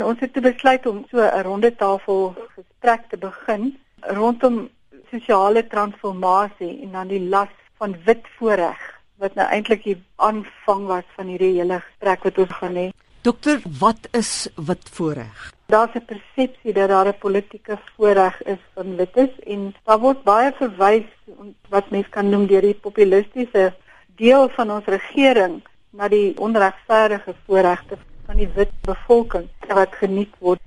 Ons het besluit om so 'n ronde tafel gesprek te begin rondom sosiale transformasie en dan die las van wit voorreg wat nou eintlik die aanvang was van hierdie hele gesprek wat ons gaan hê. Dokter, wat is wit voorreg? Daar's 'n persepsie dat daar 'n politieke voorreg is van wites en daar word baie verwys wat mens kan noem deur die populistiese deel van ons regering na die onregverdige voorregte van die wit bevolking wat geniet word.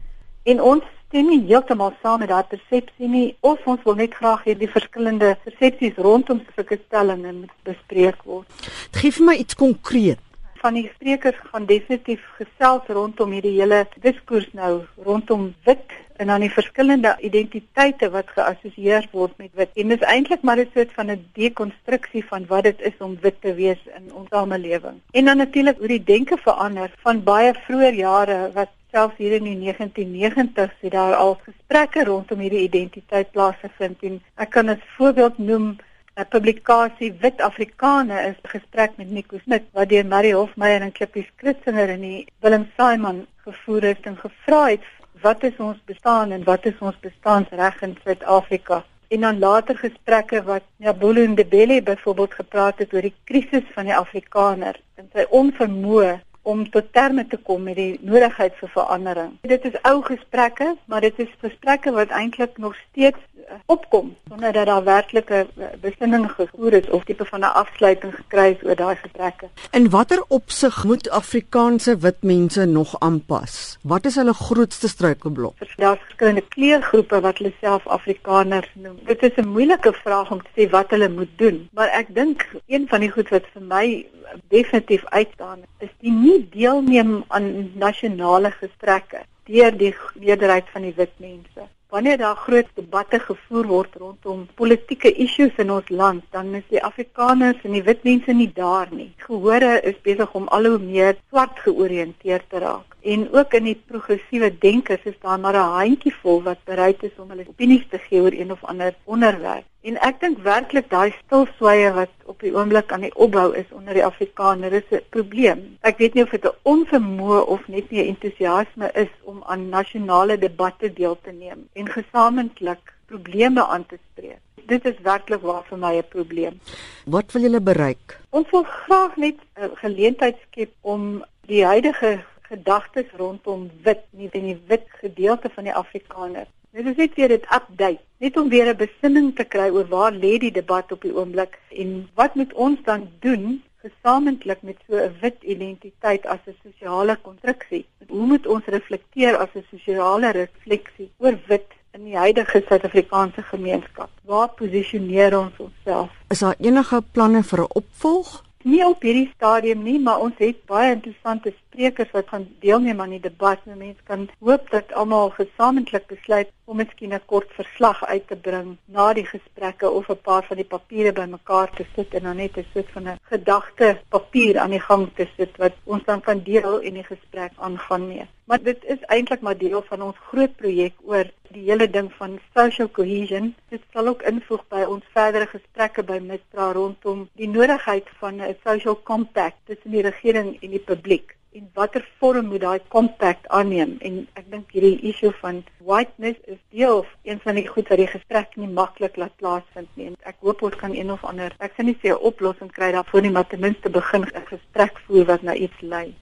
En ons stem nie heeltemal saam met daardie persepsie nie of ons wil net graag hê die verskillende persepsies rondom sulke stellings moet bespreek word. Gee vir my iets konkreet. Van die sprekers gaan definitief gesels rondom hierdie hele diskurs nou rondom wit en dan die verskillende identiteite wat geassosieer word met wit. En dit is eintlik maar 'n soort van 'n dekonstruksie van wat dit is om wit te wees in ons samelewing. En dan natuurlik hoe die denke verander van baie vroeë jare wat selfs hier in die 1990s het daar al gesprekke rondom hierdie identiteit plaasgevind ek kan 'n voorbeeld noem 'n publikasie Wit Afrikane is gesprek met Nico Smit wat deur Marie Hofmeyer en Klippie Skritsinger en die Willem Simon gevoer het en gevra het wat is ons bestaan en wat is ons bestaansreg in Suid-Afrika? En dan later gesprekke wat Nabulu Ndebele byvoorbeeld gepraat het oor die krisis van die Afrikaner en sy onvermoë om tot terme te kom met die nodigheid vir verandering. Dit is ou gesprekke, maar dit is gesprekke wat eintlik nog steeds opkom sonder dat daar werklike eh, besinning gevoer is of tipe van 'n afsluiting gekry is oor daai gesprekke. In watter opsig moet Afrikaanse wit mense nog aanpas? Wat is hulle grootste struikelblok? Daar's verskillende kleurgroepe wat hulle self Afrikaners noem. Dit is 'n moeilike vraag om te sê wat hulle moet doen, maar ek dink een van die goed wat vir my definitief uitstaan is die nie deelneem aan nasionale gesprekke deur die meerderheid van die wit mense wanneer daar groot debatte gevoer word rondom politieke issues in ons land, dan is die Afrikaners en die wit mense nie daar nie. Gehore is besig om al hoe meer swart georiënteerd te raak. En ook in die progressiewe denkers is daar maar 'n handjievol wat bereid is om hulle opinies te gee oor een of ander onderwerp. En ek dink werklik daai stilswye wat op die oomblik aan die opbou is onder die Afrikaner is 'n probleem. Ek weet nie of dit 'n onvermoë of net nie 'n entoesiasme is om aan nasionale debatte deel te neem en gesamentlik probleme aan te spreek. Dit is werklik waar vir my 'n probleem. Wat wil julle bereik? Ons wil graag net 'n geleentheid skep om die huidige gedagtes rondom wit, nie in die wit gedeelte van die Afrikaner Dit is net weer dit update, net om weer 'n besinning te kry oor waar lê die debat op die oomblik en wat moet ons dan doen gesamentlik met so 'n wit identiteit as 'n sosiale konstruksie? Hoe moet ons reflekteer as 'n sosiale refleksie oor wit in die huidige Suid-Afrikaanse gemeenskap? Waar posisioneer ons onsself? Is daar enige planne vir 'n opvolg? Nie op hierdie stadium nie, maar ons het baie interessante sprekers wat gaan deelneem aan die debat. Nou mense kan hoop dat almal gesamentlik besluit om miskien 'n kort verslag uit te bring na die gesprekke of 'n paar van die papiere bymekaar te sit en dan net 'n soort van 'n gedagte papier aan die gang te sit wat ons dan kan deel en die gesprek aangaan mee. Maar dit is eintlik maar deel van ons groot projek oor die hele ding van social cohesion. Dit sal ook invoeg by ons verdere gesprekke by Mistra rondom die nodigheid van 'n social compact tussen die regering en die publiek en watter vorm moet daai compact aanneem? En ek dink hierdie issue van whiteness is deel of een van die goed wat die gesprek nie maklik laat plaasvind nie. En ek hoop ons kan een of ander ek sien nie se 'n oplossing kry daarvoor nie maar ten minste begin 'n gesprek voer wat na iets lei